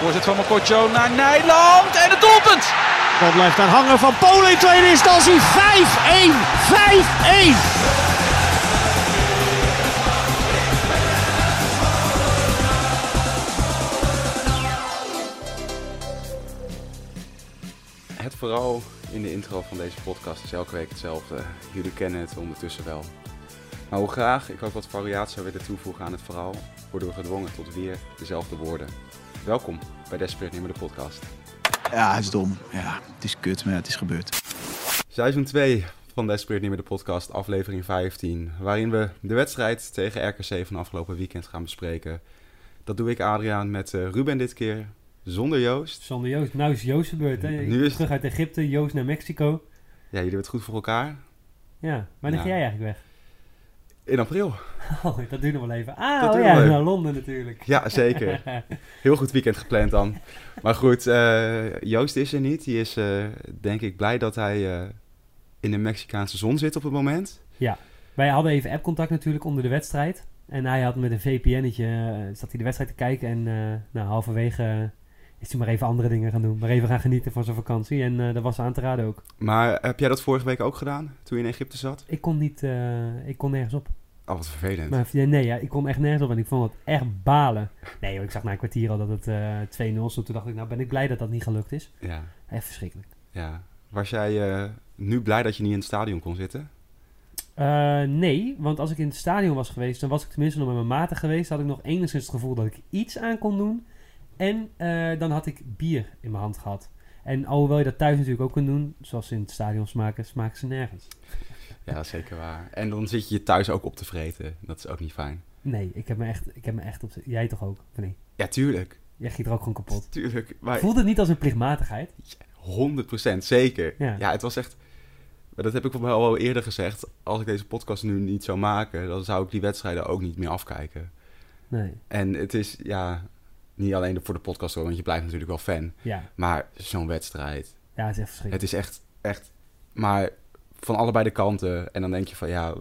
Voorzet van Mokotjo naar Nijland en het doelpunt! Dan blijft daar hangen van Polen in tweede instantie. 5-1. 5-1. Het vooral in de intro van deze podcast is elke week hetzelfde. Jullie kennen het ondertussen wel. Maar hoe graag ik ook wat variatie zou willen toevoegen aan het verhaal, worden we gedwongen tot weer dezelfde woorden. Welkom bij Desperate Nimmer de podcast. Ja, het is dom. Ja, het is kut, maar het is gebeurd. Seizoen 2 van Desperate Nimmer de podcast, aflevering 15, waarin we de wedstrijd tegen RKC van afgelopen weekend gaan bespreken. Dat doe ik Adriaan met eh, Ruben dit keer, zonder Joost. Zonder Joost. Nou is Joost gebeurd, hè? Nu is- Terug uit Egypte, Joost naar Mexico. Ja, jullie hebben het goed voor elkaar. Ja, wanneer Ja. ga jij eigenlijk weg? In april. Oh, dat duurt nog wel even. Ah, oh ja, naar Londen natuurlijk. Ja, zeker. Heel goed weekend gepland dan. Maar goed, eh, Joost is er niet. Die is eh, denk ik blij dat hij eh, in de Mexicaanse zon zit op het moment. Wij hadden even appcontact natuurlijk onder de wedstrijd. En hij had met een VPN'tje, eh, zat hij de wedstrijd te kijken. En nou, halverwege is hij maar even andere dingen gaan doen. Maar even gaan genieten van zijn vakantie. En eh, dat was aan te raden ook. Maar heb jij dat vorige week ook gedaan, toen je in Egypte zat? Ik kon niet, eh, ik kon nergens op. Oh, wat vervelend. Maar nee, ja, ik kon echt nergens op en ik vond het echt balen. Nee joh, ik zag na een kwartier al dat het eh 2-0 stond. Toen dacht ik, nou ben ik blij dat dat niet gelukt is. Ja, Echt verschrikkelijk. ja. Was jij nu blij dat je niet in het stadion kon zitten? Nee, want als ik in het stadion was geweest, dan was ik tenminste nog met mijn maten geweest. had ik nog enigszins het gevoel dat ik iets aan kon doen. En eh, dan had ik bier in mijn hand gehad. En alhoewel je dat thuis natuurlijk ook kunt doen, zoals ze in het stadion smaken, smaken ze nergens. Ja, zeker waar. En dan zit je je thuis ook op te vreten. Dat is ook niet fijn. Nee, ik heb me echt, ik heb me echt op. Jij toch ook? Of nee? Ja, tuurlijk. Jij giet er ook gewoon kapot. Tuurlijk. Maar Voelt het niet als een plichtmatigheid? 100% zeker. Ja. Ja. het was echt. Dat heb ik wel al eerder gezegd. Als ik deze podcast nu niet zou maken, dan zou ik die wedstrijden ook niet meer afkijken. Nee. En het is, ja, niet alleen voor de podcast hoor, want je blijft natuurlijk wel fan. Ja, Maar zo'n wedstrijd, ja het is echt verschrikkelijk. het is echt, echt, maar van allebei de kanten. En dan denk je van, ja,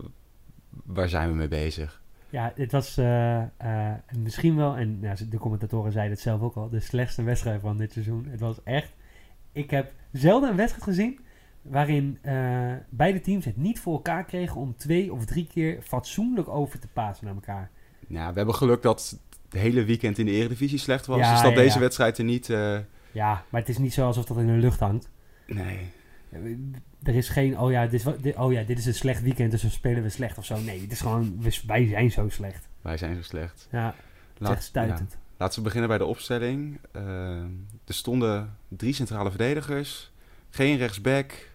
waar zijn we mee bezig? Ja, het was eh, eh, misschien wel, en ja, de commentatoren zeiden het zelf ook al, de slechtste wedstrijd van dit seizoen. Het was echt, ik heb zelden een wedstrijd gezien waarin eh, beide teams het niet voor elkaar kregen om twee of drie keer fatsoenlijk over te pasen naar elkaar. Ja, we hebben geluk dat het hele weekend in de Eredivisie slecht was. Ja, dus dat ja, deze ja. wedstrijd er niet, eh, Ja, maar het is niet zo alsof dat in de lucht hangt. nee. Er is geen, oh ja, dit is, dit, oh ja, dit is een slecht weekend, dus we spelen we slecht of zo. Nee, het is gewoon, wij zijn zo slecht. Wij zijn zo slecht. Ja, Laat, stuitend. Laten we beginnen bij de opstelling. Eh, er stonden drie centrale verdedigers, geen rechtsback.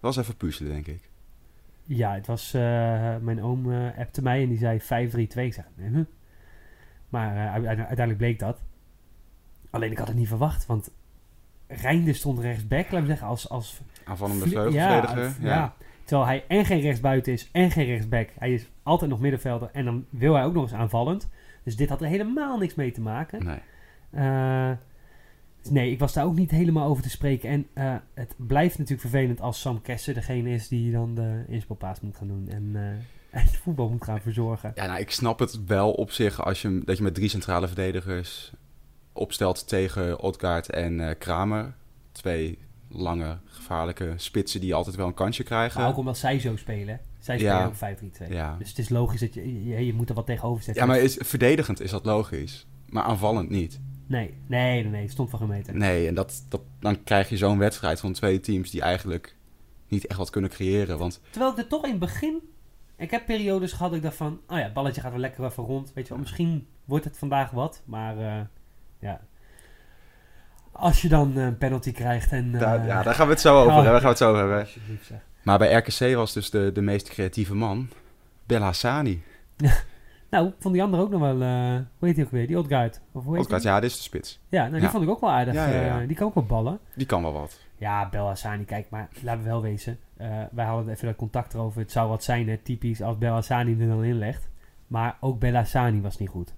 Was even puzzelen, denk ik. Ja, het was... eh, mijn oom appte mij en die zei 5-3-2. Ik zei, huh? Maar eh, uite- uiteindelijk bleek dat. Alleen ik had het niet verwacht, want Reinde stond rechtsback, laat me zeggen, als... als Aanvallende vleugelverdediger. Ja, Ja, ja. Terwijl hij en geen rechtsbuiten is en geen rechtsback. Hij is altijd nog middenvelder en dan wil hij ook nog eens aanvallend. Dus dit had er helemaal niks mee te maken. Nee. Eh, nee, ik was daar ook niet helemaal over te spreken. En eh, het blijft natuurlijk vervelend als Sam Kessler degene is die dan de inspelpaas moet gaan doen. En, en het voetbal moet gaan verzorgen. Ja, nou, ik snap het wel op zich als je, dat je met drie centrale verdedigers opstelt tegen Odgaard en eh, Kramer. Twee lange, gevaarlijke spitsen die altijd wel een kansje krijgen. Maar ook omdat zij zo spelen. Zij Ja. spelen ook 5-3-2. Ja. Dus het is logisch dat je, je, je moet er wat tegenover zetten. Ja, maar is, verdedigend is dat logisch. Maar aanvallend niet. Nee, nee, nee, nee. Stond van gemeten. Nee, en dat, dat, dan krijg je zo'n wedstrijd van twee teams die eigenlijk niet echt wat kunnen creëren. Want Terwijl ik er toch in het begin... Ik heb periodes gehad dat ik dacht van... Oh ja, het balletje gaat wel lekker even rond. Weet je wel, misschien wordt het vandaag wat. Maar eh, ja... Als je dan eh, een penalty krijgt en... eh, daar, ja, daar gaan we het zo over oh, hebben. Daar gaan we het zo over hebben. Maar bij RKC was dus de, de meest creatieve man Belhassani. Nou, vond die andere ook nog wel... eh, hoe heet die ook weer? Die Odgaard. Of hoe heet Odgaard, ja, dit is de spits. Ja, nou, die Ja. vond ik ook wel aardig. Ja, ja, ja. eh, die kan ook wel ballen. Die kan wel wat. Ja, Bel Hassani, kijk, maar laten we wel wezen. eh, wij hadden even dat contact erover. Het zou wat zijn, hè, typisch, als Bel Hassani er dan in legt. Maar ook Bel Hassani was niet goed.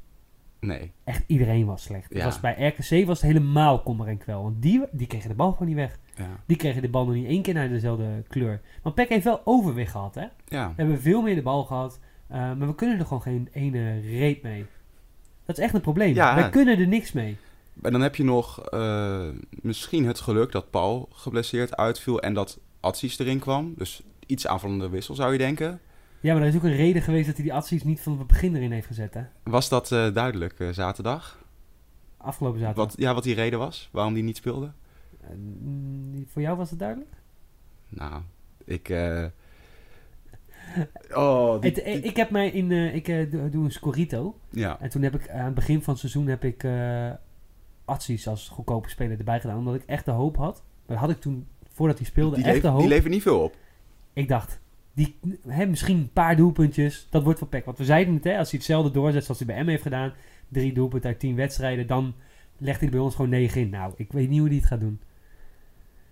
Nee. Echt iedereen was slecht. Ja. was bij RKC was het helemaal kommer en kwel. Want die, die kregen de bal gewoon niet weg. Ja. Die kregen de bal nog niet één keer naar dezelfde kleur. Maar PEC heeft wel overwicht gehad, hè? ja. We hebben veel meer de bal gehad. eh, maar we kunnen er gewoon geen ene reet mee. Dat is echt een probleem. Ja. Wij kunnen er niks mee. En dan heb je nog eh, misschien het geluk dat Paul geblesseerd uitviel en dat Atsies erin kwam. Dus iets aanvallende wissel zou je denken. Ja, maar er is ook een reden geweest dat hij die Atsies niet van het begin erin heeft gezet, hè? Was dat eh, duidelijk eh, zaterdag? Afgelopen zaterdag. Wat, ja, wat die reden was? Waarom die niet speelde? Voor jou was het duidelijk? Nou, ik... Oh, die- Het- ik heb mij in... ik doe, een Scorito. ja. En toen heb ik aan het begin van het seizoen heb ik Atsies als goedkope speler erbij gedaan. Omdat ik echt de hoop had. Maar had ik toen, voordat hij speelde, Die, echt leef- de hoop. die levert niet veel op. Ik dacht, die, hè, misschien een paar doelpuntjes, dat wordt voor Peck. Want we zeiden het, hè, als hij hetzelfde doorzet zoals hij bij M heeft gedaan, drie doelpunten uit tien wedstrijden, dan legt hij bij ons gewoon negen in. Nou, ik weet niet hoe hij het gaat doen.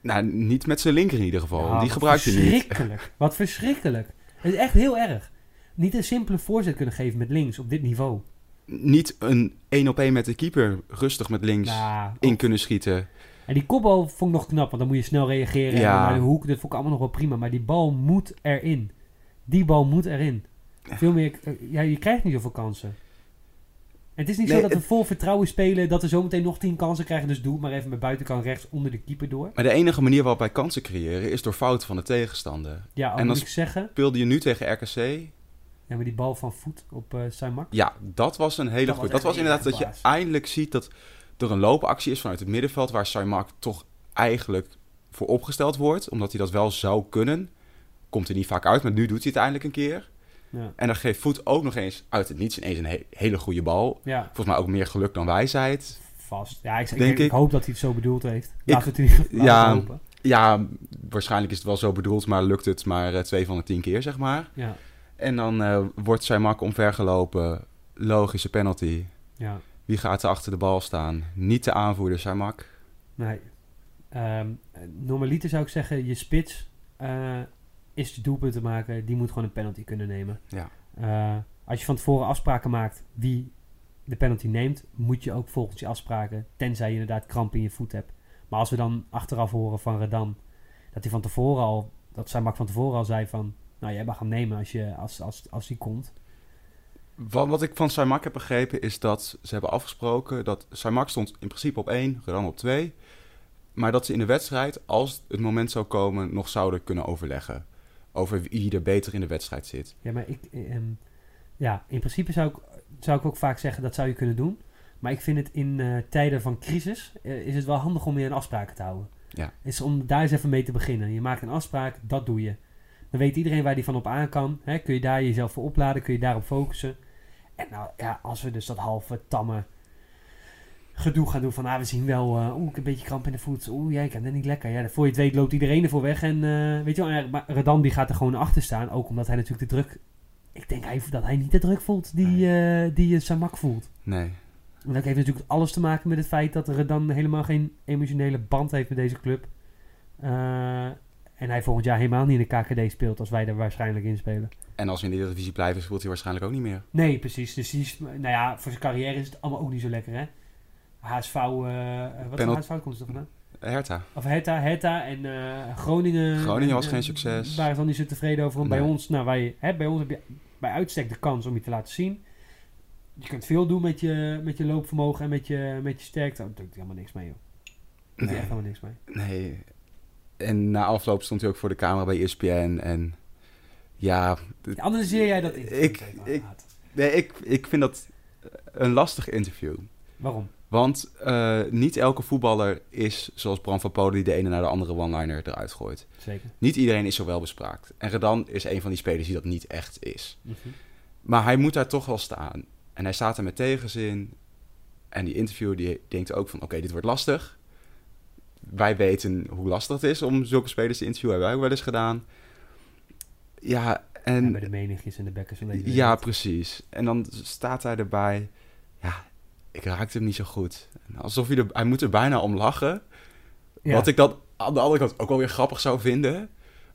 Nou, niet met zijn linker in ieder geval. Nou, die wat gebruikt hij niet. Verschrikkelijk. Wat verschrikkelijk. Het is echt heel erg. Niet een simpele voorzet kunnen geven met links op dit niveau. Niet een 1 op 1 met de keeper rustig met links in kunnen schieten. En die kopbal vond ik nog knap, want dan moet je snel reageren. Ja. En naar de hoek, dat vond ik allemaal nog wel prima. Maar die bal moet erin. Die bal moet erin. Veel meer, eh, ja, je krijgt niet zoveel kansen. En het is niet Nee, zo dat we het- vol vertrouwen spelen, dat we zometeen nog tien kansen krijgen. Dus doe maar even met buitenkant rechts onder de keeper door. Maar de enige manier waarop wij kansen creëren is door fouten van de tegenstander. Ja, En moet ik zeggen. Speelde je nu tegen RKC? Ja, maar die bal van voet op uh, Saimak. Ja, dat was een hele goede. Dat was inderdaad dat je eindelijk ziet dat er een loopactie is vanuit het middenveld waar Saimak toch eigenlijk voor opgesteld wordt. Omdat hij dat wel zou kunnen. Komt er niet vaak uit, maar nu doet hij het eindelijk een keer. Ja. En dan geeft Voet ook nog eens uit het niets ineens een he- hele goede bal. ja, Volgens mij ook meer geluk dan wijsheid. vast. Ja, ik, ik, Denk ik, ik. hoop dat hij het zo bedoeld heeft. Ik- Laten we het ja. Ja, waarschijnlijk is het wel zo bedoeld, maar lukt het maar eh, twee van de tien keer, zeg maar. Ja, En dan eh, wordt Saimak omvergelopen. Logische penalty. ja. Wie gaat er achter de bal staan? Niet de aanvoerder, Saimak. Nee. Ehm, normaliter zou ik zeggen, je spits eh, is de doelpunt te maken. Die moet gewoon een penalty kunnen nemen. Ja. Eh, als je van tevoren afspraken maakt wie de penalty neemt, moet je ook volgens je afspraken, tenzij je inderdaad kramp in je voet hebt. Maar als we dan achteraf horen van Redan, dat hij van tevoren al, dat Samak van tevoren al zei van, nou jij mag hem nemen als, je, als, als, als hij komt. Wat, wat ik van Saimak heb begrepen is dat ze hebben afgesproken dat Saimak stond in principe op 1, Redan op 2. Maar dat ze in de wedstrijd, als het moment zou komen, nog zouden kunnen overleggen. Over wie er beter in de wedstrijd zit. Ja, maar ik, ehm, ja, in principe zou ik, zou ik ook vaak zeggen dat zou je kunnen doen. Maar ik vind het in eh, tijden van crisis eh, is het wel handig om je aan afspraken te houden. Ja. Is om daar eens even mee te beginnen. Je maakt een afspraak, dat doe je. Dan weet iedereen waar die van op aan kan. Hè? Kun je daar jezelf voor opladen, kun je daarop focussen. En nou ja, als we dus dat halve tamme gedoe gaan doen van, ah, we zien wel, eh, oeh, ik heb een beetje kramp in de voet. Oeh, jij kan dat niet lekker. Ja, voor je het weet loopt iedereen ervoor weg. En eh, weet je wel, maar Redan die gaat er gewoon achter staan. Ook omdat hij natuurlijk de druk... Ik denk hij, dat hij niet de druk voelt die, die eh, Samak voelt. Nee. En dat heeft natuurlijk alles te maken met het feit dat Redan helemaal geen emotionele band heeft met deze club. En hij volgend jaar helemaal niet in de KKD speelt als wij er waarschijnlijk in spelen. En als we in de divisie blijven, speelt hij waarschijnlijk ook niet meer. Nee, precies. Dus die is, nou ja, voor zijn carrière is het allemaal ook niet zo lekker, hè? HSV, eh wat Penal- is HSV komt ze vandaan? Hertha. Of Hertha, Hertha en eh, Groningen. Groningen was eh, geen succes. Waren ze dan niet zo tevreden over. Nee. bij ons, nou, wij, hè, bij ons heb je bij uitstek de kans om je te laten zien. Je kunt veel doen met je, met je loopvermogen en met je, met je sterkte. Daar doet hij helemaal niks mee, joh. Hij Nee. echt helemaal niks mee. Nee. En na afloop stond hij ook voor de camera bij ESPN. En ja, Ja, Analyseer jij dat interview Ik- ik- nee, ik, ik vind dat een lastig interview. Waarom? Want eh, niet elke voetballer is zoals Bram van Polen die de ene naar de andere one-liner eruit gooit. Zeker. Niet iedereen is zo wel bespraakt. En Redan is een van die spelers die dat niet echt is. Mhm. Maar hij moet daar toch wel staan. En hij staat er met tegenzin. En die interviewer die denkt ook van... Oké, dit wordt lastig. Wij weten hoe lastig het is om zulke spelers te interviewen. Hebben wij ook wel eens gedaan. Ja, En en... bij de menigjes en de bekkers Ja, precies. En dan staat hij erbij. Ja, ik raakte hem niet zo goed. Alsof hij er... Hij moet er bijna om lachen. Ja. Wat ik dan aan de andere kant ook wel weer grappig zou vinden.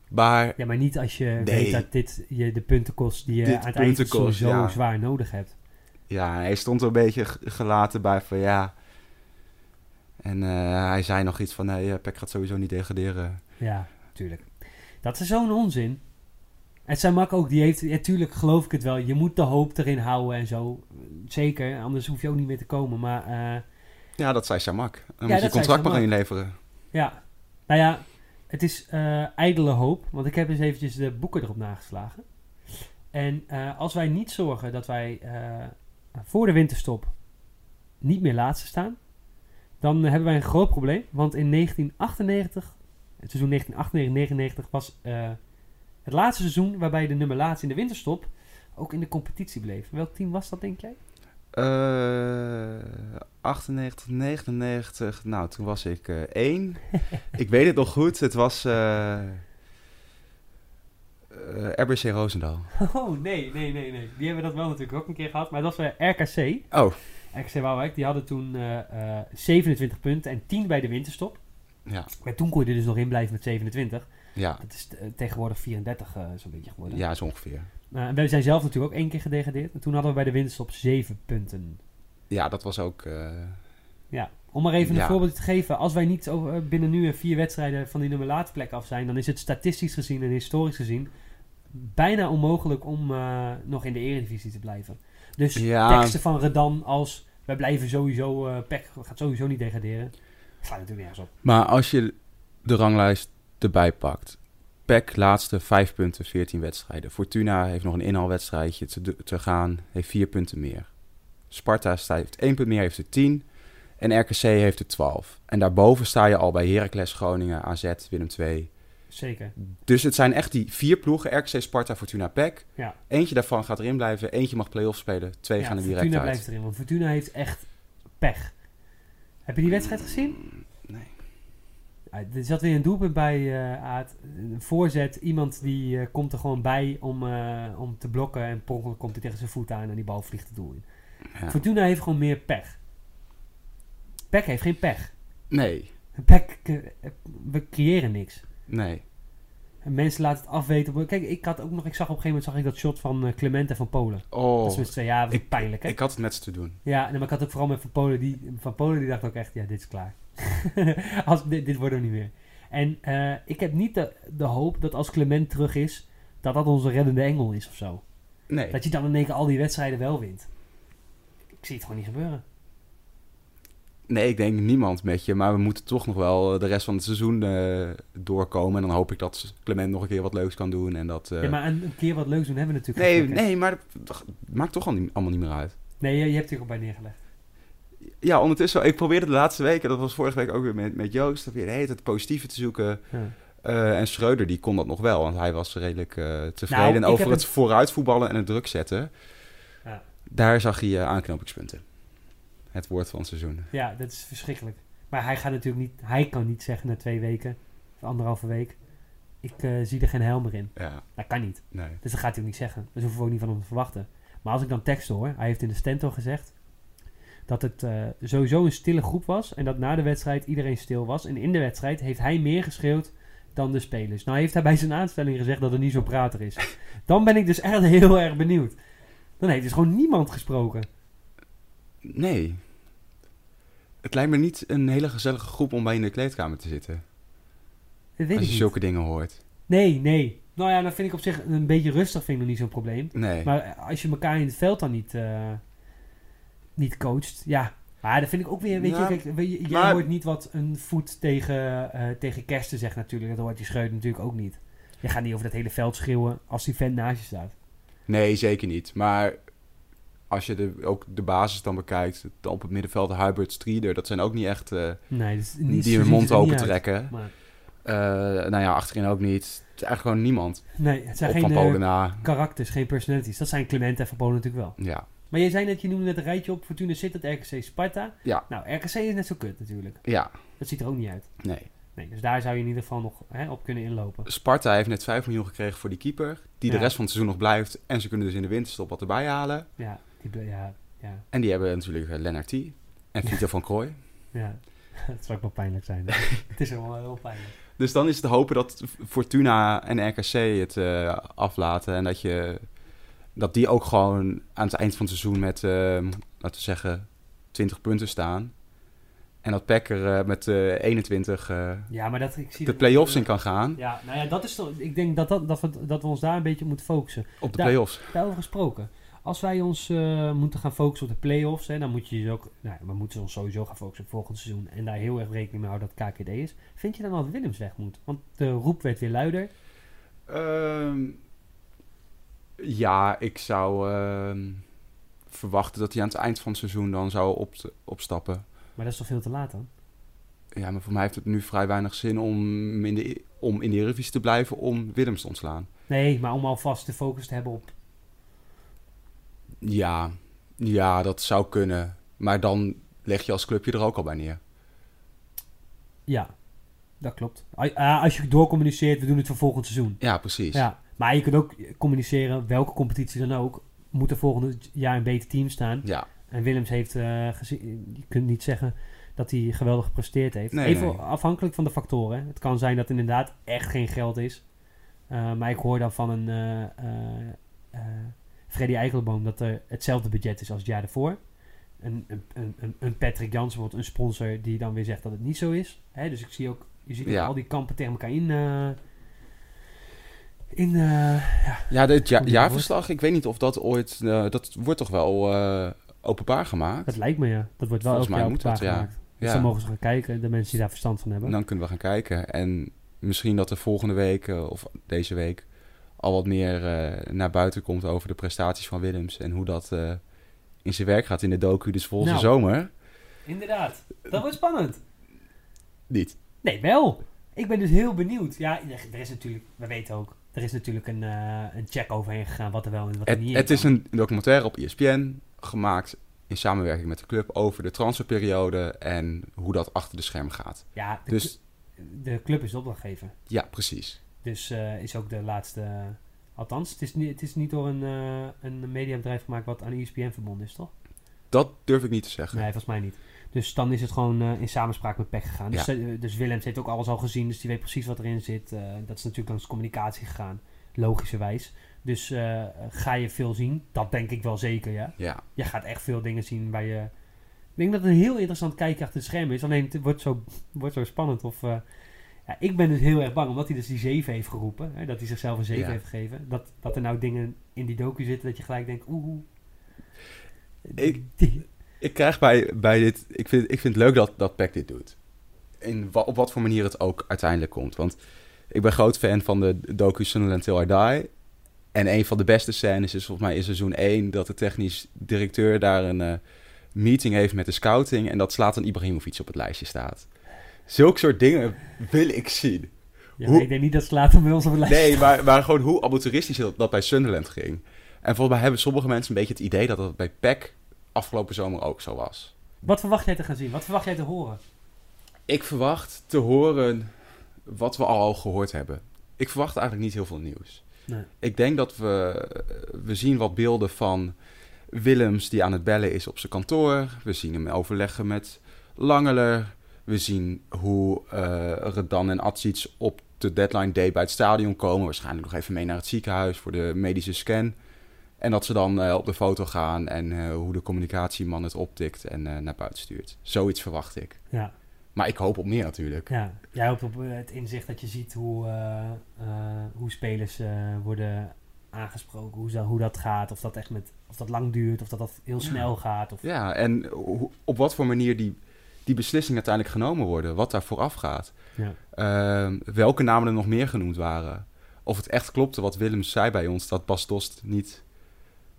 Maar Ja, maar niet als je Nee. weet dat dit je de punten kost die je Dit aan het eind punten kost, sowieso ja. zwaar nodig hebt. ja, hij stond er een beetje gelaten bij van ja... En eh, hij zei nog iets van, nee, eh, PEC gaat sowieso niet degraderen. Ja, tuurlijk. Dat is zo'n onzin. En Samak ook, die heeft, natuurlijk geloof ik het wel. Je moet de hoop erin houden en zo. Zeker, anders hoef je ook niet meer te komen. Maar eh, Ja, dat zei Samak. Dan Ja, moet je contract maar inleveren. ja, nou ja, het is eh ijdele hoop. Want ik heb eens eventjes de boeken erop nageslagen. En als wij niet zorgen dat wij voor de winterstop niet meer laatste staan, dan hebben wij een groot probleem. Want in 1998, het seizoen 1998-99 was eh, het laatste seizoen waarbij de nummer laatste in de winterstop ook in de competitie bleef. Welk team was dat, denk jij? Eh 98, 99, nou toen was ik eh één. ik weet het nog goed, het was eh, eh, RBC Roosendaal. Oh, nee, nee, nee, nee. Die hebben dat wel natuurlijk ook een keer gehad. Maar dat was RKC. Oh, RKC Waalwijk, die hadden toen eh, eh, 27 punten en 10 bij de winterstop. ja, Maar toen kon je er dus nog in blijven met 27. ja, Dat is eh, tegenwoordig 34 eh, zo'n beetje geworden. ja, zo ongeveer. En wij zijn zelf natuurlijk ook één keer gedegradeerd. En toen hadden we bij de winterstop 7 punten. Ja, dat was ook... eh, Ja, om maar even een Ja. voorbeeld te geven. Als wij niet over, eh, binnen nu en vier wedstrijden van die nummer laatste plek af zijn, dan is het statistisch gezien en historisch gezien bijna onmogelijk om eh, nog in de eredivisie te blijven. Dus Ja. teksten van Redan als wij blijven sowieso, eh PEC gaat sowieso niet degraderen, slaat natuurlijk nergens op. Maar als je de ranglijst erbij pakt. PEC laatste 5 punten, 14 wedstrijden. Fortuna heeft nog een inhaalwedstrijdje te, te gaan, heeft 4 punten meer. Sparta heeft 1 punt meer, heeft er 10. En RKC heeft er 12. En daarboven sta je al bij Heracles, Groningen, AZ, Willem II. Zeker. Dus het zijn echt die vier ploegen, RKC, Sparta, Fortuna, PEC. Ja. Eentje daarvan gaat erin blijven, eentje mag play-off spelen, twee Ja, gaan er direct Fortuna uit. blijft erin, want Fortuna heeft echt pech. Heb je die wedstrijd gezien? Nee. Ja, er zat weer een doelpunt bij eh Aad. Een voorzet. Iemand die eh, komt er gewoon bij om, eh, om te blokken. En per ongeluk komt hij tegen zijn voet aan en die bal vliegt het doel in. Ja. Fortuna heeft gewoon meer pech. Pek heeft geen pech. Nee, Pek, we creëren niks. Nee. En mensen laten het afweten. Kijk, ik had ook nog, ik zag op een gegeven moment zag ik dat shot van eh, Clemente van Polen. Oh, dat is met dat was ik- pijnlijk hè. ik had het met ze te doen. Ja, nee, maar ik had ook vooral met Van Polen. Die, van Polen die dacht ook echt, ja, dit is klaar. als, dit, dit wordt hem niet meer. En eh, ik heb niet de, de hoop dat als Clement terug is, dat dat onze reddende engel is of zo. Nee. Dat je dan in één keer al die wedstrijden wel wint. Ik zie het gewoon niet gebeuren. Nee, ik denk niemand met je, maar we moeten toch nog wel eh, de rest van het seizoen eh, doorkomen. En dan hoop ik dat Clement nog een keer wat leuks kan doen. En dat, eh, Ja, maar een, een keer wat leuks doen hebben we natuurlijk nee, nee, maar dat, dat maakt toch al niet, allemaal niet meer uit. Nee, je, je hebt er ook bij neergelegd. Ja, ondertussen, ik probeerde de laatste weken, dat was vorige week ook weer met, met Joost, weer de hele tijd het positieve te zoeken. Ja. En Schreuder, die kon dat nog wel, want hij was redelijk tevreden Nou, over het vooruitvoetballen en het druk zetten. Ja. Daar zag hij aanknopingspunten. Het woord van het seizoen. ja, dat is verschrikkelijk. Maar hij gaat natuurlijk niet, hij kan niet zeggen na twee weken, of anderhalve week, ik eh, zie er geen helm meer in. Ja, Dat kan niet. nee. Dus dat gaat hij ook niet zeggen. Dat hoeven we ook niet van hem te verwachten. Maar als ik dan tekst hoor, hij heeft in de stento gezegd dat het eh, sowieso een stille groep was en dat na de wedstrijd iedereen stil was. En in de wedstrijd heeft hij meer geschreeuwd dan de spelers. Nou heeft hij bij zijn aanstelling gezegd dat er niet zo'n prater is. Dan ben ik dus echt heel erg benieuwd. Dan heeft dus gewoon niemand gesproken. Nee. Het lijkt me niet een hele gezellige groep om bij in de kleedkamer te zitten. Dat weet als ik je niet. zulke dingen hoort. Nee, nee. Nou ja, dan vind ik op zich een beetje rustig vind ik nog niet zo'n probleem. Nee. Maar als je elkaar in het veld dan niet, eh, niet coacht, ja. Maar dat vind ik ook weer, weet Ja, je, kijk, je, jij maar- hoort niet wat een voet tegen, eh tegen Kersten zegt natuurlijk. Dat hoort die Schreuder natuurlijk ook niet. Je gaat niet over dat hele veld schreeuwen als die vent naast je staat. Nee, zeker niet. Maar als je de, ook de basis dan bekijkt, dan op het middenveld Hubert, Strieder, dat zijn ook niet echt eh, Nee, dus die niet, hun mond niet open trekken. Maar, Eh, nou ja, achterin ook niet. Het is eigenlijk gewoon niemand. nee, het zijn Op geen van eh, karakters, geen personalities. Dat zijn Clement en Van Polen natuurlijk wel. Ja. Maar je zei net, je noemde net een rijtje op. Fortuna zit het RKC Sparta. Ja. Nou, RKC is net zo kut natuurlijk. ja, Dat ziet er ook niet uit. nee. Nee, dus daar zou je in ieder geval nog hè, op kunnen inlopen. Sparta heeft net 5 miljoen gekregen voor die keeper. Die de rest van het seizoen nog blijft. En ze kunnen dus in de winterstop wat erbij halen. Ja, die, ja, ja, En die hebben natuurlijk uh, Lennart T. En Vito van Krooi. ja. Het zou ook wel pijnlijk zijn. het is allemaal heel pijnlijk. Dus dan is het te hopen dat Fortuna en RKC het eh, aflaten. En dat, je, dat die ook gewoon aan het eind van het seizoen met, eh, laten we zeggen, 20 punten staan. En dat Peck er eh, met eh 21 eh, Ja, maar dat ik zie de play-offs in kan gaan. Ja, nou ja, dat is toch. Ik denk dat, dat, dat, we, dat we ons daar een beetje op moeten focussen. Op de Daar- play-offs. Daarover gesproken. Als wij ons eh, moeten gaan focussen op de play-offs, hè, dan moet je dus ook. Nou, we moeten ons sowieso gaan focussen op volgend seizoen. En daar heel erg rekening mee houden dat KKD is. Vind je dan dat Willems weg moet? Want de roep werd weer luider. Ehm, ja, ik zou ehm, verwachten dat hij aan het eind van het seizoen dan zou op, opstappen. Maar dat is toch veel te laat dan? Ja, maar voor mij heeft het nu vrij weinig zin om in de, om in de Eredivisie te blijven om Willems te ontslaan. Nee, maar om alvast de focus te hebben op. Ja, ja, dat zou kunnen. Maar dan leg je als clubje er ook al bij neer. Ja, dat klopt. Ah, Als je doorcommuniceert, we doen het voor volgend seizoen. Ja, precies. Ja, maar je kunt ook communiceren, welke competitie dan ook, moet er volgend jaar een beter team staan. Ja, En Willems heeft eh, gezien, je kunt niet zeggen dat hij geweldig gepresteerd heeft. Nee, Even nee. afhankelijk van de factoren. Het kan zijn dat er inderdaad echt geen geld is. Uh, maar ik hoor dan van een uh, Freddy Eichelboom dat er hetzelfde budget is als het jaar ervoor. Een, een, een, een Patrick Jansen, wordt een sponsor die dan weer zegt dat het niet zo is. Hè, dus ik zie ook, je ziet ook Ja. al die kampen tegen elkaar in. eh, in eh, ja, die jaarverslag, ik weet niet of dat ooit... eh, dat wordt toch wel openbaar gemaakt? dat lijkt me ja. Dat wordt wel Volgens mij moet dat, openbaar ja. gemaakt. Dus Ja. dan mogen ze gaan kijken, de mensen die daar verstand van hebben. Dan kunnen we gaan kijken. En misschien dat er volgende week, of deze week, al wat meer eh, naar buiten komt over de prestaties van Willems. En hoe dat eh, in zijn werk gaat in de docu, dus volgende Nou. zomer. Inderdaad. Dat wordt spannend. Niet. Nee, wel. Ik ben dus heel benieuwd. Ja, er is natuurlijk, we weten ook, er is natuurlijk een, eh, een check overheen gegaan wat er wel en wat er Het, niet het is een documentaire op ESPN, gemaakt in samenwerking met de club over de transferperiode en hoe dat achter de schermen gaat. Ja, de, Dus de club is opdrachtgever. ja, precies. Dus eh, is ook de laatste... althans, het is, niet, het is niet door een, eh een mediabedrijf gemaakt wat aan ESPN verbonden is, toch? Dat durf ik niet te zeggen. Nee, volgens mij niet. Dus dan is het gewoon eh, in samenspraak met PEC gegaan. Dus, Ja. eh, dus Willems heeft ook alles al gezien, dus die weet precies wat erin zit. Eh, dat is natuurlijk langs communicatie gegaan, logischerwijs. Dus eh, ga je veel zien? Dat denk ik wel zeker, ja. Ja, Je gaat echt veel dingen zien waar je... Ik denk dat het een heel interessant kijkje achter het scherm is. Alleen het wordt zo, wordt zo spannend. Of, eh, ja, ik ben dus heel erg bang, omdat hij dus die 7 heeft geroepen. Hè, dat hij zichzelf een 7 Ja. heeft gegeven. Dat, dat er nou dingen in die docu zitten dat je gelijk denkt... Oeh. Ik- ik krijg bij, bij dit... Ik vind, ik vind het leuk dat, dat PEC dit doet. In, op wat voor manier het ook uiteindelijk komt. Want ik ben groot fan van de docu Sunderland Till I Die. En een van de beste scènes is volgens mij in seizoen 1... dat de technisch directeur daar een eh, meeting heeft met de scouting... en dat Zlatan Ibrahimovic op het lijstje staat. Zulke soort dingen wil ik zien. Ja, Hoe- maar ik denk niet dat ze later bij ons op het lijstje Nee, maar, maar gewoon hoe amateuristisch dat, dat bij Sunderland ging. En volgens mij hebben sommige mensen een beetje het idee dat dat bij PEC afgelopen zomer ook zo was. Wat verwacht jij te gaan zien? Wat verwacht jij te horen? Ik verwacht te horen wat we al gehoord hebben. Ik verwacht eigenlijk niet heel veel nieuws. Nee. Ik denk dat we, we zien wat beelden van Willems die aan het bellen is op zijn kantoor. We zien hem overleggen met Langeler. We zien hoe eh Redan en Atsic op de deadline day bij het stadion komen. Waarschijnlijk nog even mee naar het ziekenhuis voor de medische scan. En dat ze dan eh, op de foto gaan en eh, hoe de communicatieman het optikt en naar buiten stuurt. Zoiets verwacht ik. Ja, Maar ik hoop op meer natuurlijk. ja. jij hoopt op het inzicht dat je ziet hoe, hoe spelers worden aangesproken. Hoe, ze- hoe dat gaat. Of dat echt met, of dat lang duurt. Of dat dat heel Ja. snel gaat. Of, Ja, en op wat voor manier die, die beslissingen uiteindelijk genomen worden. Wat daar vooraf gaat. Ja. Ehm, welke namen er nog meer genoemd waren. Of het echt klopte wat Willems zei bij ons. Dat Bas Dost niet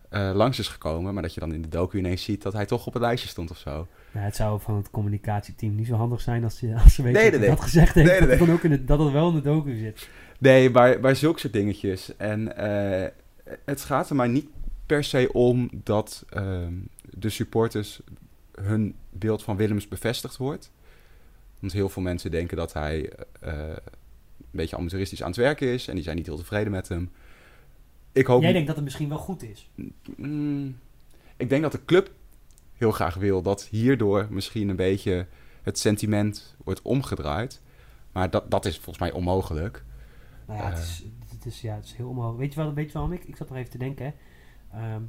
eh, langs is gekomen. Maar dat je dan in de docu ineens ziet dat hij toch op het lijstje stond of zo. Ja, het zou van het communicatieteam niet zo handig zijn als, je, als ze weten Nee, dat gezegd heeft. Dat, het dan ook in dat het wel in de docu zit. Nee, maar, maar zulke soort dingetjes. En eh, het gaat er maar niet per se om dat ehm, de supporters hun beeld van Willems bevestigd wordt. Want heel veel mensen denken dat hij eh, een beetje amateuristisch aan het werken is en die zijn niet heel tevreden met hem. Ik hoop. Jij denkt dat het misschien wel goed is. Mm, ik denk dat de club heel graag wil dat hierdoor misschien een beetje het sentiment wordt omgedraaid. Maar dat, dat is volgens mij onmogelijk. Nou ja, het Eh. is, het is, ja, het is heel onmogelijk. Weet je, wel, weet je waarom ik? Ik zat nog even te denken. Hè. Ehm,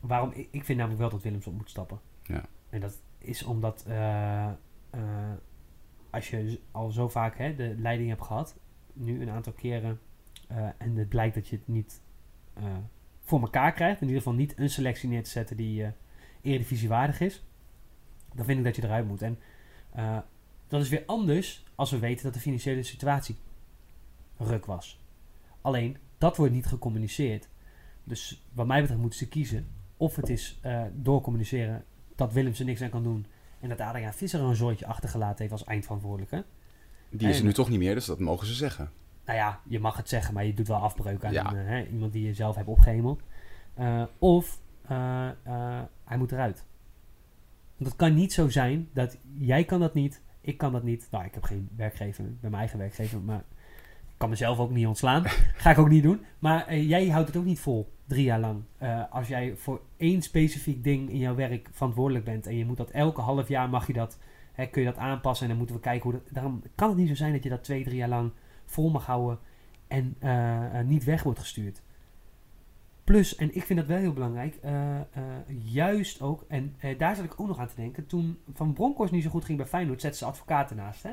waarom, ik, ik vind namelijk wel dat Willems op moet stappen. Ja. En dat is omdat... eh, eh, als je al zo vaak hè, de leiding hebt gehad, nu een aantal keren, eh, en het blijkt dat je het niet voor elkaar krijgt, in ieder geval niet een selectie neer te zetten die eredivisie waardig is, dan vind ik dat je eruit moet. En dat is weer anders als we weten dat de financiële situatie ruk was. Alleen, dat wordt niet gecommuniceerd. Dus wat mij betreft moeten ze kiezen of het is eh doorcommuniceren dat Willems er niks aan kan doen en dat Adriaan Visser een zooitje achtergelaten heeft als eindverantwoordelijke. Die is er En- nu toch niet meer, dus dat mogen ze zeggen. Nou ja, je mag het zeggen, maar je doet wel afbreuk aan Ja. een, eh, hè, iemand die je zelf hebt opgehemeld. Eh, of eh, hij moet eruit. Want het kan niet zo zijn dat jij kan dat niet, ik kan dat niet. Nou, ik heb geen werkgever, ik ben mijn eigen werkgever, maar ik kan mezelf ook niet ontslaan. Ga ik ook niet doen. Maar jij houdt het ook niet vol, drie jaar lang. Eh, als jij voor één specifiek ding in jouw werk verantwoordelijk bent en je moet dat elke half jaar mag je dat, hè, kun je dat aanpassen en dan moeten we kijken hoe dat. Daarom kan het niet zo zijn dat je dat twee, drie jaar lang vol mag houden en eh, eh, niet weg wordt gestuurd. Plus, en ik vind dat wel heel belangrijk, juist ook, en daar zat ik ook nog aan te denken, toen Van Bronckhorst niet zo goed ging bij Feyenoord, zette ze advocaten naast, hè?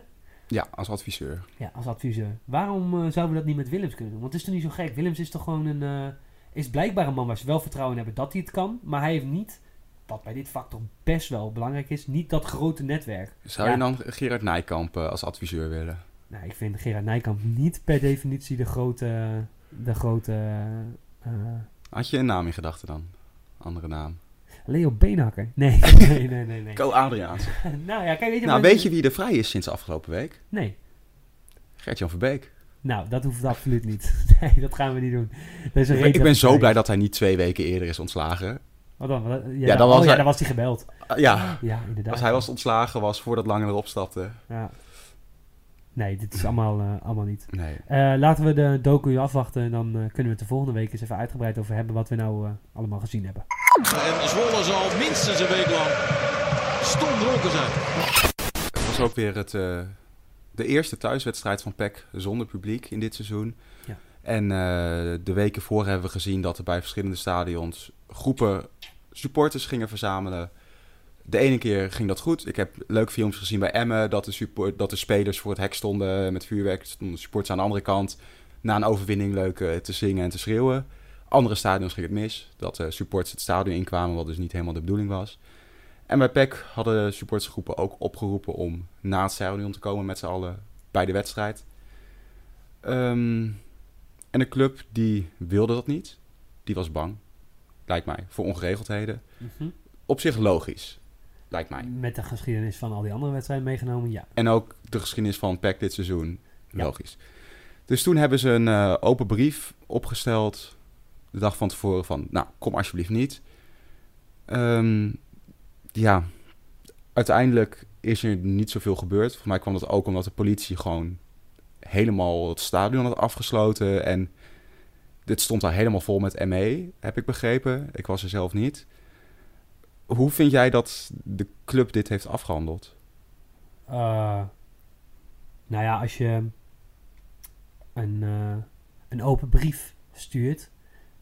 Ja, als adviseur. Ja, als adviseur. Waarom zouden we dat niet met Willems kunnen doen? Want het is toch niet zo gek? Willems is toch gewoon een, is blijkbaar een man waar ze wel vertrouwen in hebben dat hij het kan, maar hij heeft niet, wat bij dit vak toch best wel belangrijk is, niet dat grote netwerk. Zou Ja. je dan Gerard Nijkamp eh, als adviseur willen? Nou, ik vind Gerard Nijkamp niet per definitie de grote, de grote eh, Had je een naam in gedachten dan? Andere naam. Leo Beenhakker. Nee, nee, nee, nee. nee. Co Adriaans. nou ja, kijk, weet je Nou, weet je wie er vrij is sinds afgelopen week? Nee. Gert-Jan Verbeek. Nou, dat hoeft absoluut niet. Nee, dat gaan we niet doen. Ik, ik ben zo blij dat hij niet twee weken eerder is ontslagen. Wat dan? Ja, Ja, dan dan was, oh, ja, hij- dan was hij gebeld. Ah, ja, Ja, inderdaad. als hij was ontslagen was voordat Lange erop stapte. Ja. Nee, dit is allemaal, eh, allemaal niet. Nee. Eh, laten we de docu afwachten en dan eh, kunnen we het de volgende week eens even uitgebreid over hebben wat we nou eh, allemaal gezien hebben. En Zwolle zal minstens een week lang stom dronken zijn. Het was ook weer het, eh, de eerste thuiswedstrijd van PEC zonder publiek in dit seizoen. Ja. En eh, de weken voor hebben we gezien dat er bij verschillende stadions groepen supporters gingen verzamelen. De ene keer ging dat goed. Ik heb leuke films gezien bij Emmen dat de, support, dat de spelers voor het hek stonden met vuurwerk. Stonden supporters aan de andere kant na een overwinning leuk eh, te zingen en te schreeuwen. Andere stadions ging het mis. Dat de supporters het stadion inkwamen, wat dus niet helemaal de bedoeling was. En bij PEC hadden supportersgroepen ook opgeroepen om na het stadion te komen met z'n allen bij de wedstrijd. Ehm, en de club die wilde dat niet. Die was bang, lijkt mij, voor ongeregeldheden. Mhm. Op zich logisch, lijkt mij. Met de geschiedenis van al die andere wedstrijden meegenomen, ja. En ook de geschiedenis van PEC dit seizoen, Ja. logisch. Dus toen hebben ze een eh, open brief opgesteld, de dag van tevoren van, nou, kom alsjeblieft niet. Ehm, ja, uiteindelijk is er niet zoveel gebeurd. Voor mij kwam dat ook omdat de politie gewoon helemaal het stadion had afgesloten. En dit stond daar helemaal vol met ME, heb ik begrepen. Ik was er zelf niet. Hoe vind jij dat de club dit heeft afgehandeld? Eh, nou ja, als je een, eh, een open brief stuurt,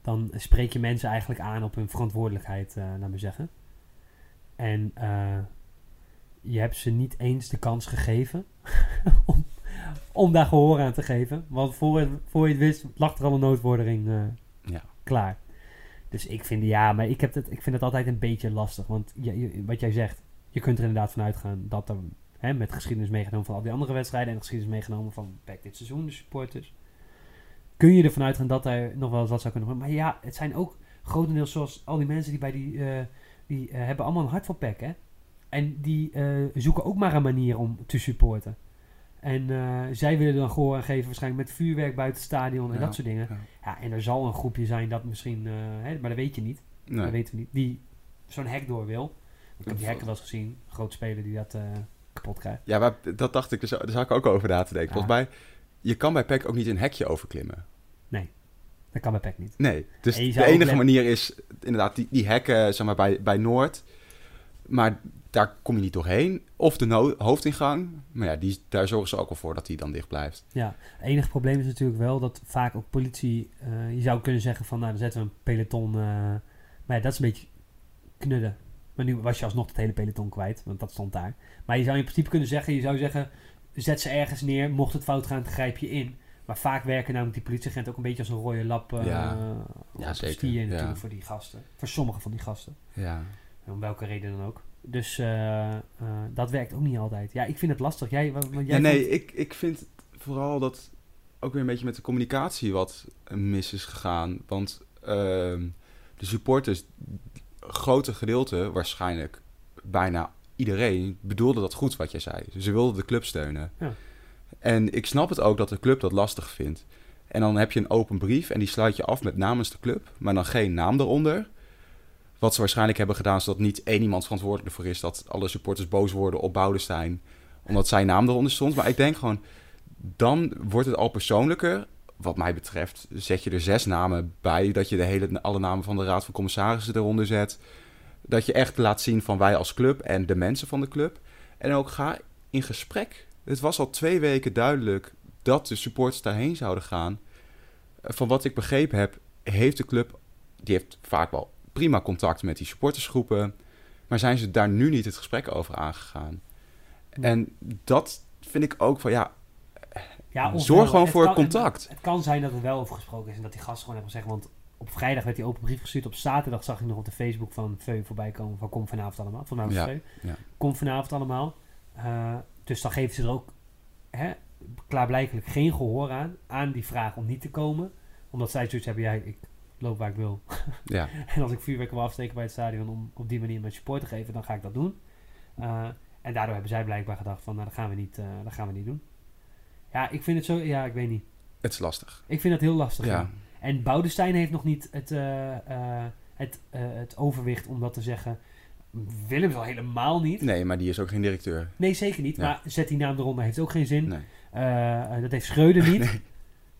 dan spreek je mensen eigenlijk aan op hun verantwoordelijkheid, eh laat me zeggen. En eh, je hebt ze niet eens de kans gegeven om, om daar gehoor aan te geven. Want voor, het- voor je het wist, lag er al een noodvordering eh, Ja. klaar. Dus ik vind, ja, maar ik, heb het, ik vind het altijd een beetje lastig. Want je, je- wat jij zegt, je kunt er inderdaad van uitgaan dat er hè, met geschiedenis meegenomen van al die andere wedstrijden en geschiedenis meegenomen van back dit seizoen, de supporters. Kun je ervan uitgaan dat er nog wel eens wat zou kunnen gebeuren. Maar ja, het zijn ook grotendeels zoals al die mensen die bij die, eh, die eh, hebben allemaal een hart voor PEC, hè. En die eh, zoeken ook maar een manier om te supporten. En eh, zij willen dan gehoor aan geven, waarschijnlijk met vuurwerk buiten het stadion en Ja, dat soort dingen. ja. Ja, en er zal een groepje zijn dat misschien, hè, maar dat weet je niet. Nee. Dat weten we niet. Die zo'n hek door wil. Ik heb die hekken wel eens gezien. Groot speler die dat kapot krijgt. Ja, maar dat dacht ik, dus- daar zou ik ook over na te denken. Ja. Volgens mij, je kan bij PEC ook niet een hekje overklimmen. Dat kan bij PEC niet. Nee, dus de enige manier is inderdaad die, die hekken zeg maar, bij, bij Noord. Maar daar kom je niet doorheen. Of de no- hoofdingang. Maar ja, die, daar zorgen ze ook al voor dat die dan dicht blijft. Ja, het enige probleem is natuurlijk wel dat vaak ook politie... eh, je zou kunnen zeggen van, nou, dan zetten we een peloton... eh, maar ja, dat is een beetje knudden. Maar nu was je alsnog het hele peloton kwijt, want dat stond daar. Maar je zou in principe kunnen zeggen, je zou zeggen, zet ze ergens neer, mocht het fout gaan, grijp je in. Maar vaak werken namelijk die politieagenten ook een beetje als een rode lap uh, Ja. Ja, stier Ja. natuurlijk voor die gasten. Voor sommige van die gasten. Ja. Om welke reden dan ook. Dus eh, eh, dat werkt ook niet altijd. Ja, ik vind het lastig. Jij, wa- wa- jij ja, nee, ik, ik vind vooral dat ook weer een beetje met de communicatie wat mis is gegaan. Want ehm, de supporters, grote gedeelte waarschijnlijk, bijna iedereen, bedoelde dat goed wat jij zei. Ze wilden de club steunen. Ja. En ik snap het ook dat de club dat lastig vindt. En dan heb je een open brief en die sluit je af met namens de club, maar dan geen naam eronder. Wat ze waarschijnlijk hebben gedaan, zodat niet één iemand verantwoordelijk voor is dat alle supporters boos worden op Boudestein, omdat zijn naam eronder stond. Maar ik denk gewoon, dan wordt het al persoonlijker. Wat mij betreft zet je er zes namen bij, dat je de hele, alle namen van de Raad van Commissarissen eronder zet. Dat je echt laat zien van wij als club en de mensen van de club. En ook ga in gesprek. Het was al twee weken duidelijk dat de supporters daarheen zouden gaan. Van wat ik begrepen heb, heeft de club, die heeft vaak wel prima contact met die supportersgroepen. Maar zijn ze daar nu niet het gesprek over aangegaan? En dat vind ik ook van ja, Ja, zorg gewoon voor kan- contact. Het kan zijn dat het wel over gesproken is en dat die gasten gewoon hebben gezegd. Want op vrijdag werd die open brief gestuurd. Op zaterdag zag ik nog op de Facebook van Veu voorbij komen. Van kom vanavond allemaal. Van mij was het Ja. Kom vanavond allemaal. Eh, dus dan geven ze er ook hè, klaarblijkelijk geen gehoor aan. Aan die vraag om niet te komen. Omdat zij zoiets hebben. Ja, ik loop waar ik wil. Ja, En als ik vuurwerk wil afsteken bij het stadion om op die manier mijn support te geven, dan ga ik dat doen. Eh, en daardoor hebben zij blijkbaar gedacht van, nou, dat gaan we niet, eh, dat gaan we niet doen. Ja, ik vind het zo, ja, ik weet niet. het is lastig. Ik vind het heel lastig. Ja. En Boudestein heeft nog niet het, eh, het, het overwicht om dat te zeggen. Willems al helemaal niet. nee, maar die is ook geen directeur. Nee, zeker niet. Maar zet die naam eronder heeft ook geen zin. Nee. Eh, eh, dat heeft Schreuder niet.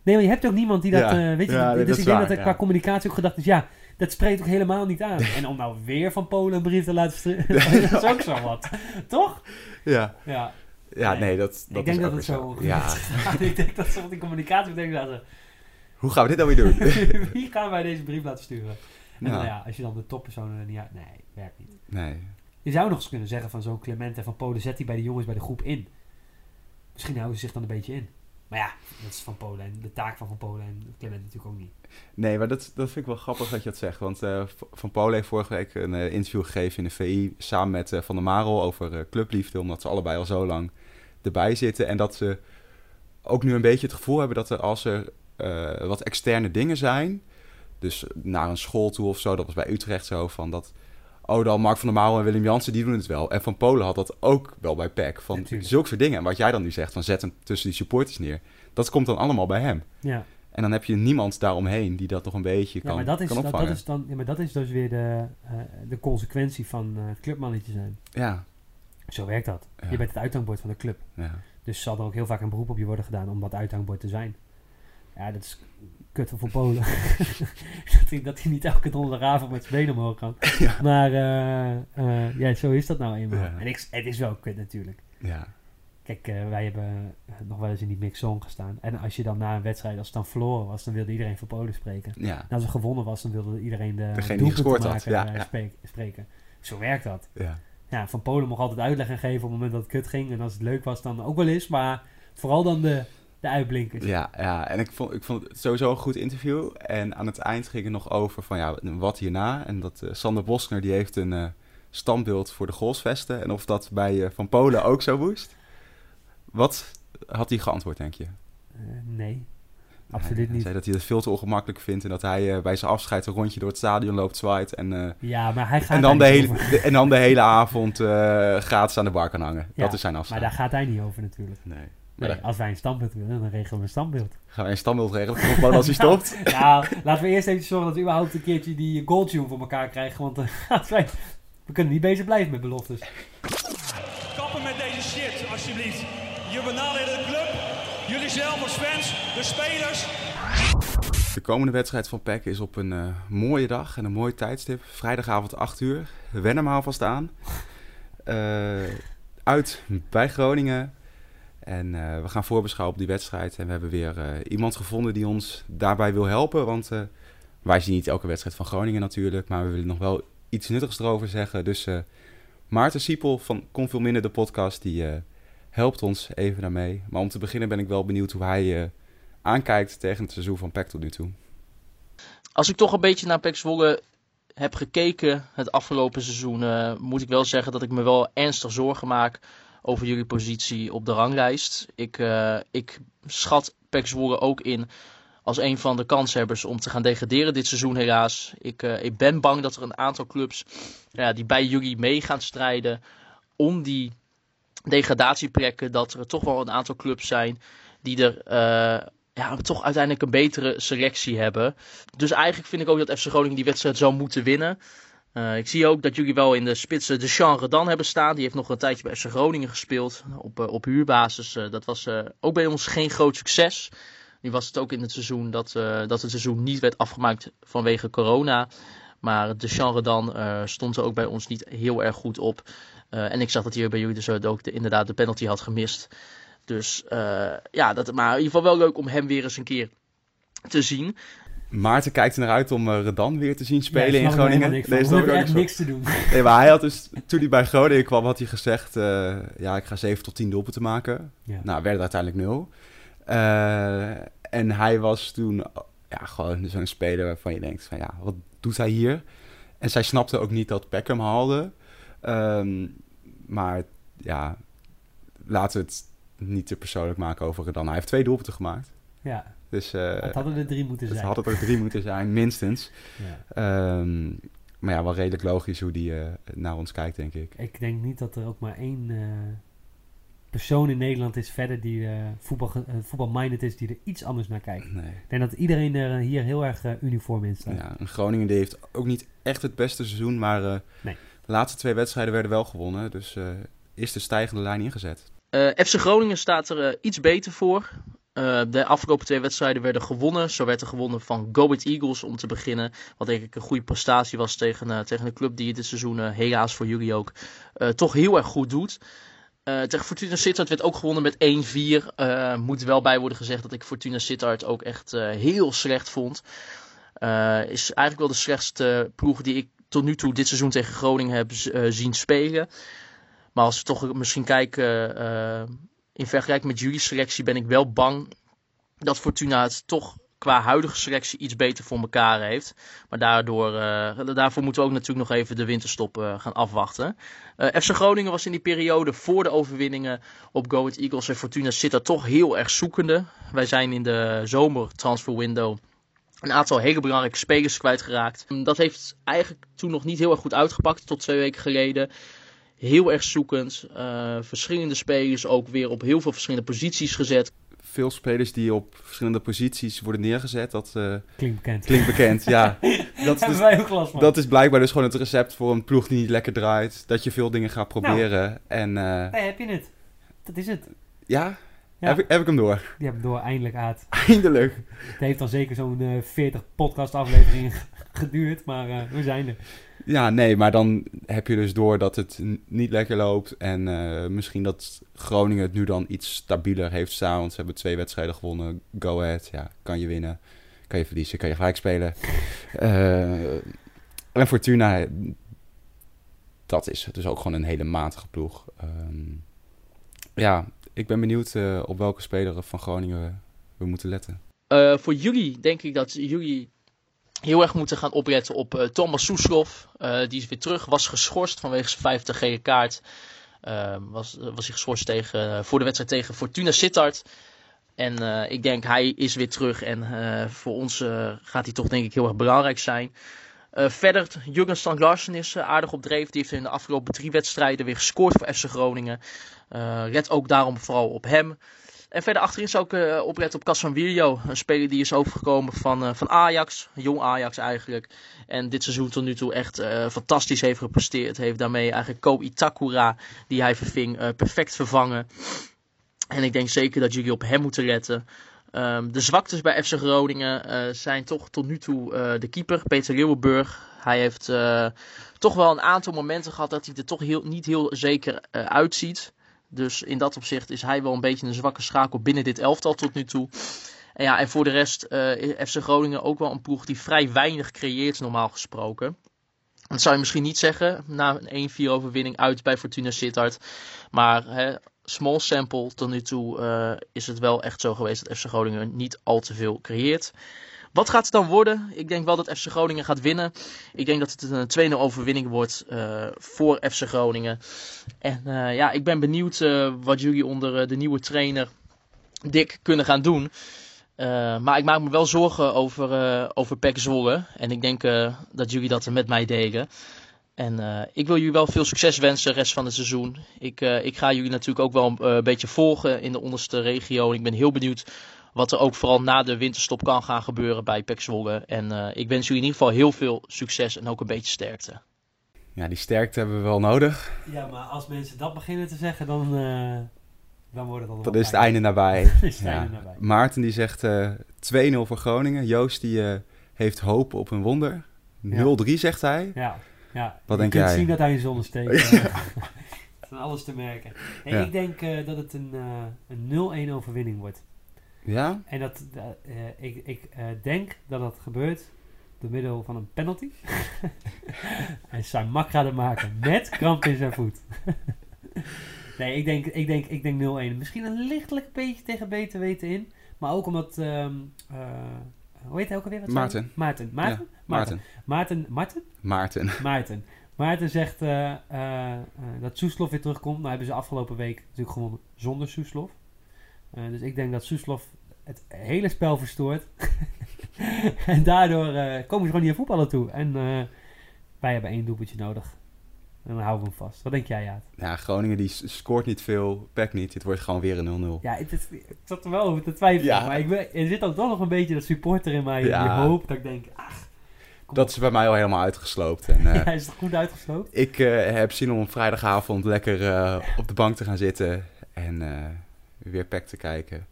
nee. maar je hebt ook niemand die dat... Ja. eh, weet je, Ja, dus dat ik denk waar, dat er ja. qua communicatie ook gedacht is... Ja, dat spreekt ook helemaal niet aan. en om nou weer van Polen een brief te laten sturen... dat is ook zo wat. Toch? Ja, Ja. ja Nee. nee, dat, dat ik denk is dat het zo... Ja, ik denk dat ze op die communicatie denken... dat hoe gaan we dit nou weer doen? ze- Wie gaan wij deze brief laten sturen? En Ja. nou ja, als je dan de toppersonen er niet uit... Nee, werkt niet. Nee. Je zou nog eens kunnen zeggen van zo'n Clement en van Polen... Zet die bij de jongens bij de groep in. Misschien houden ze zich dan een beetje in. Maar ja, dat is van Polen. En de taak van Van Polen en Clement natuurlijk ook niet. Nee, maar dat, dat vind ik wel grappig dat je dat zegt. Want eh, Van Polen heeft vorige week een eh, interview gegeven in de VI samen met eh, Van der Marel over clubliefde. Omdat ze allebei al zo lang erbij zitten. En dat ze ook nu een beetje het gevoel hebben dat er als er wat externe dingen zijn. Dus naar een school toe of zo. Dat was bij Utrecht zo van dat... Oh, dan Mark van der Marel en Willem Jansen, die doen het wel. En Van Polen had dat ook wel bij PEC. Van Natuurlijk. zulke soort dingen. En wat jij dan nu zegt, van zet hem tussen die supporters neer. Dat komt dan allemaal bij hem. Ja, En dan heb je niemand daaromheen die dat nog een beetje ja kan, maar dat is, kan dat, is dan, ja, maar dat is dus weer de, eh, de consequentie van eh, het clubmannetje zijn. Ja, Zo werkt dat. Ja. Je bent het uithangbord van de club. ja. Dus zal er ook heel vaak een beroep op je worden gedaan om dat uithangbord te zijn. Ja, dat is kut voor Polen. dat, hij, dat hij niet elke donderdagavond met zijn benen omhoog kan. Ja. Maar eh, eh, ja, zo is dat nou eenmaal. Ja. En ik, het is wel kut natuurlijk. ja. Kijk, eh, wij hebben nog wel eens in die mixzone gestaan. En als je dan na een wedstrijd, als het dan verloren was, dan wilde iedereen voor Polen spreken. ja. En als er gewonnen was, dan wilde iedereen de Degene die doelpunten gescoord had, maken, ja, spreken. Zo werkt dat. ja. Ja, Van Polen mocht altijd uitleg geven op het moment dat het kut ging. En als het leuk was, dan ook wel eens. Maar vooral dan de, de uitblinkers. Ja, ja, en ik vond, ik vond het sowieso een goed interview. En aan het eind ging het nog over van ja, wat hierna. En dat eh, Sander Boskner die heeft een eh, standbeeld voor de golfsvesten. En of dat bij eh, Van Polen ook zo moest. Wat had hij geantwoord, denk je? Nee, Hij- absoluut Hij niet. zei dat hij het veel te ongemakkelijk vindt. En dat hij bij zijn afscheid een rondje door het stadion loopt, zwaait. En, Ja, maar hij gaat en, dan de hele, de- en dan de hele avond eh gratis aan de bar kan hangen. Ja, dat is zijn Maar afscheid. daar gaat hij niet over natuurlijk. Nee. Nee, als wij een standbeeld willen, dan regelen we een standbeeld. gaan we een standbeeld regelen. Gewoon als hij stopt. nou, laten we eerst even zorgen dat we überhaupt een keertje die goaltune voor elkaar krijgen. Want als wij, we kunnen niet bezig blijven met beloftes. Kappen met deze shit, alsjeblieft. Je benadeelt de club, jullie zelf als fans, de spelers. De komende wedstrijd van PEC is op een eh, mooie dag en een mooi tijdstip. Vrijdagavond 8 uur. Wen hem alvast aan. Eh, uit bij Groningen. En eh, we gaan voorbeschouwen op die wedstrijd. En we hebben weer eh, iemand gevonden die ons daarbij wil helpen. Want eh, wij zien niet elke wedstrijd van Groningen natuurlijk. Maar we willen nog wel iets nuttigs erover zeggen. Dus Maarten Siepel van Kon Veel Minder, de podcast, die helpt ons even daarmee. Maar om te beginnen ben ik wel benieuwd hoe hij aankijkt tegen het seizoen van PEC tot nu toe. Als ik toch een beetje naar PEC Zwolle heb gekeken het afgelopen seizoen, moet ik wel zeggen dat ik me wel ernstig zorgen maak over jullie positie op de ranglijst. Ik, ik schat PEC Zwolle ook in als een van de kanshebbers om te gaan degraderen dit seizoen helaas. Ik, uh, ik ben bang dat er een aantal clubs ja, die bij jullie mee gaan strijden om die degradatieplekken, dat er toch wel een aantal clubs zijn die er uh, ja, toch uiteindelijk een betere selectie hebben. Dus eigenlijk vind ik ook dat FC Groningen die wedstrijd zou moeten winnen. Uh, ik zie ook dat jullie wel in de spitsen de Jean dan hebben staan. Die heeft nog een tijdje bij FC Groningen gespeeld op, op huurbasis. dat was ook bij ons geen groot succes. Nu was het ook in het seizoen dat, dat het seizoen niet werd afgemaakt vanwege corona. Maar de genre dan stond er ook bij ons niet heel erg goed op. En ik zag dat hij bij jullie dus ook de, inderdaad de penalty had gemist. Dus ja, dat, maar in ieder geval wel leuk om hem weer eens een keer te zien. Maarten kijkt er naar uit om Redan weer te zien spelen ja, in Groningen. Niks nee, echt niks te doen. Nee, maar hij had dus, toen hij bij Groningen kwam, had hij gezegd... Uh, ja, ik ga 7 tot 10 doelpunten maken. Ja. Nou, werd uiteindelijk nul. Uh, en hij was toen ja, gewoon zo'n speler waarvan je denkt van ja, wat doet hij hier? En zij snapte ook niet dat Beckham haalde. Um, maar ja, laten we het niet te persoonlijk maken over dan. Hij heeft twee doelpunten gemaakt. Ja. Dus, uh, het hadden er drie moeten zijn. Het hadden er drie moeten zijn, minstens. Ja. Um, maar ja, wel redelijk logisch hoe die uh, naar ons kijkt, denk ik. Ik denk niet dat er ook maar één uh, persoon in Nederland is verder die uh, voetbal, voetbalminded is, die er iets anders naar kijkt. Nee. Ik denk dat iedereen er hier heel erg uh, uniform in staat. Ja, en Groningen die heeft ook niet echt het beste seizoen, maar nee. de laatste twee wedstrijden werden wel gewonnen. Dus is de stijgende lijn ingezet. FC Groningen staat er iets beter voor. De afgelopen twee wedstrijden werden gewonnen. Zo werd er gewonnen van Go Eagles om te beginnen. Wat denk ik een goede prestatie was tegen, tegen een club die dit seizoen, helaas voor jullie ook, toch heel erg goed doet. Uh, tegen Fortuna Sittard werd ook gewonnen met 1-4. Uh, moet wel bij worden gezegd dat ik Fortuna Sittard ook echt uh, heel slecht vond. is eigenlijk wel de slechtste ploeg die ik tot nu toe dit seizoen tegen Groningen heb zien spelen. Maar als we toch misschien kijken in vergelijking met jullie selectie ben ik wel bang dat Fortuna het toch qua huidige selectie iets beter voor elkaar heeft. Maar daardoor, uh, daarvoor moeten we ook natuurlijk nog even de winterstop uh, gaan afwachten. Uh, FC Groningen was in die periode voor de overwinningen op Go Ahead Eagles en Fortuna zit daar toch heel erg zoekende. Wij zijn in de zomer transfer window een aantal hele belangrijke spelers kwijtgeraakt. Dat heeft eigenlijk toen nog niet heel erg goed uitgepakt tot twee weken geleden. Heel erg zoekend. verschillende spelers ook weer op heel veel verschillende posities gezet veel spelers die op verschillende posities worden neergezet. Dat uh, klinkt bekend. Klinkt bekend, ja. dat, is dus, wij ook last van. dat is blijkbaar dus gewoon het recept voor een ploeg die niet lekker draait. Dat je veel dingen gaat proberen. Nou, en, uh, nee, heb je het? Dat is het. Ja? ja. Heb, ik, heb ik hem door? Die heb ik door, eindelijk Aad. Eindelijk. Het heeft dan zeker zo'n uh, 40 podcast afleveringen geduurd, maar we zijn er. Ja, nee, maar dan heb je dus door dat het niet lekker loopt. En uh, misschien dat Groningen het nu dan iets stabieler heeft staan. Want ze hebben twee wedstrijden gewonnen. Go ahead, ja, kan je winnen. Kan je verliezen, kan je gelijk spelen. Uh, en Fortuna, dat is dus ook gewoon een hele matige ploeg. Um, ja, ik ben benieuwd uh, op welke speler van Groningen we moeten letten. voor jullie denk ik dat jullie heel erg moeten gaan opletten op uh, Thomas Soeslof. Uh, die is weer terug, was geschorst vanwege zijn vijfde gele kaart. Uh, was, was hij geschorst tegen, voor de wedstrijd tegen Fortuna Sittard. En ik denk hij is weer terug en voor ons gaat hij toch denk ik heel erg belangrijk zijn. verder, Jurgen Strand Larsen is aardig op dreef. Die heeft in de afgelopen drie wedstrijden weer gescoord voor FC Groningen. let ook daarom vooral op hem. En verder achterin zou ik uh, op Casemiro. Een speler die is overgekomen van, uh, van Ajax. Jong Ajax eigenlijk. En dit seizoen tot nu toe echt uh, fantastisch heeft gepresteerd. Heeft daarmee eigenlijk Ko Itakura, die hij verving, perfect vervangen. En ik denk zeker dat jullie op hem moeten letten. Um, de zwaktes bij FC Groningen zijn toch tot nu toe de keeper, Peter Leeuwenburg. Hij heeft toch wel een aantal momenten gehad dat hij er toch heel, niet heel zeker uitziet. Dus in dat opzicht is hij wel een beetje een zwakke schakel binnen dit elftal tot nu toe. En ja, en voor de rest uh, FC Groningen ook wel een ploeg die vrij weinig creëert normaal gesproken. Dat zou je misschien niet zeggen na een 1-4 overwinning uit bij Fortuna Sittard. Maar hè, small sample tot nu toe uh, is het wel echt zo geweest dat FC Groningen niet al te veel creëert. Wat gaat het dan worden? Ik denk wel dat FC Groningen gaat winnen. Ik denk dat het een 2-0 overwinning wordt uh, voor FC Groningen. En uh, ja, ik ben benieuwd wat jullie onder de nieuwe trainer Dick kunnen gaan doen. Maar ik maak me wel zorgen over, over Pek Zwolle. En ik denk dat jullie dat met mij delen. En ik wil jullie wel veel succes wensen de rest van het seizoen. Ik, ik ga jullie natuurlijk ook wel een beetje volgen in de onderste regio. Ik ben heel benieuwd wat er ook vooral na de winterstop kan gaan gebeuren bij Pek Zwolle. En ik wens jullie in ieder geval heel veel succes en ook een beetje sterkte. Ja, die sterkte hebben we wel nodig. Ja, maar als mensen dat beginnen te zeggen, dan dan wordt het al Dan is het einde nabij. is het ja. einde nabij. Maarten die zegt uh, 2-0 voor Groningen. Joost die uh, heeft hoop op een wonder. 0-3 zegt hij. Ja, ja. Wat je denk kunt jij? zien dat hij in zon steekt. uh, van alles te merken. Ja. Ik denk uh, dat het een, uh, een 0-1 overwinning wordt. Ja? En dat, uh, ik, ik uh, denk dat dat gebeurt door middel van een penalty. en Sam Mak gaat het maken met kramp in zijn voet. nee, ik denk, ik denk, ik denk 0-1. Misschien een lichtelijk beetje tegen beter weten in. Maar ook omdat... Um, hoe heet hij ook alweer? Wat Maarten. Maarten. Maarten? Ja, Maarten. Maarten. Maarten? Maarten. Maarten. Maarten zegt uh, uh, dat Soeslof weer terugkomt. Nou hebben ze afgelopen week natuurlijk gewonnen zonder Soeslof. Uh, dus ik denk dat Soeslof het hele spel verstoort. en daardoor komen ze gewoon niet aan voetballen toe. En wij hebben één doelpuntje nodig. En dan houden we hem vast. Wat denk jij, Jaat? Ja, Groningen die scoort niet veel, Peck niet. Het wordt gewoon weer een 0-0. Ja, het, het, ik zat er wel over te twijfelen. Ja. Maar ik, er zit ook toch nog een beetje dat supporter in mij. Ja. Die hoop dat ik denk, ach, Dat is bij mij al helemaal uitgesloopt. En, eh, hij is toch goed uitgesloopt? Ik eh, heb zin om vrijdagavond lekker eh, op de bank te gaan zitten en eh, weer Peck te kijken.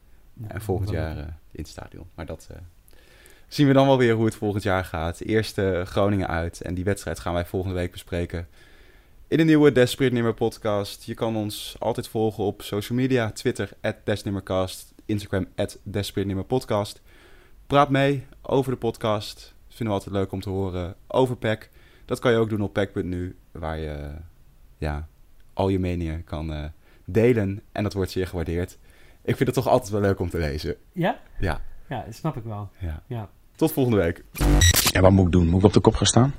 En volgend jaar eh, in het stadion. Maar dat eh, zien we dan wel weer hoe het volgend jaar gaat. Eerst eh, Groningen uit en die wedstrijd gaan wij volgende week bespreken. In de nieuwe Desperate Nimmer podcast. Je kan ons altijd volgen op social media. Twitter, at Desnimmercast. Instagram, at Desperate podcast. Praat mee over de podcast. Dat vinden we altijd leuk om te horen. Over PEC. Dat kan je ook doen op PEC.nu. Waar je ja, al je meningen kan delen. En dat wordt zeer gewaardeerd. Ik vind het toch altijd wel leuk om te lezen. Ja? Ja. Ja, dat snap ik wel. Ja. Ja. Tot volgende week. Ja, wat moet ik doen? Moet ik op de kop gaan staan?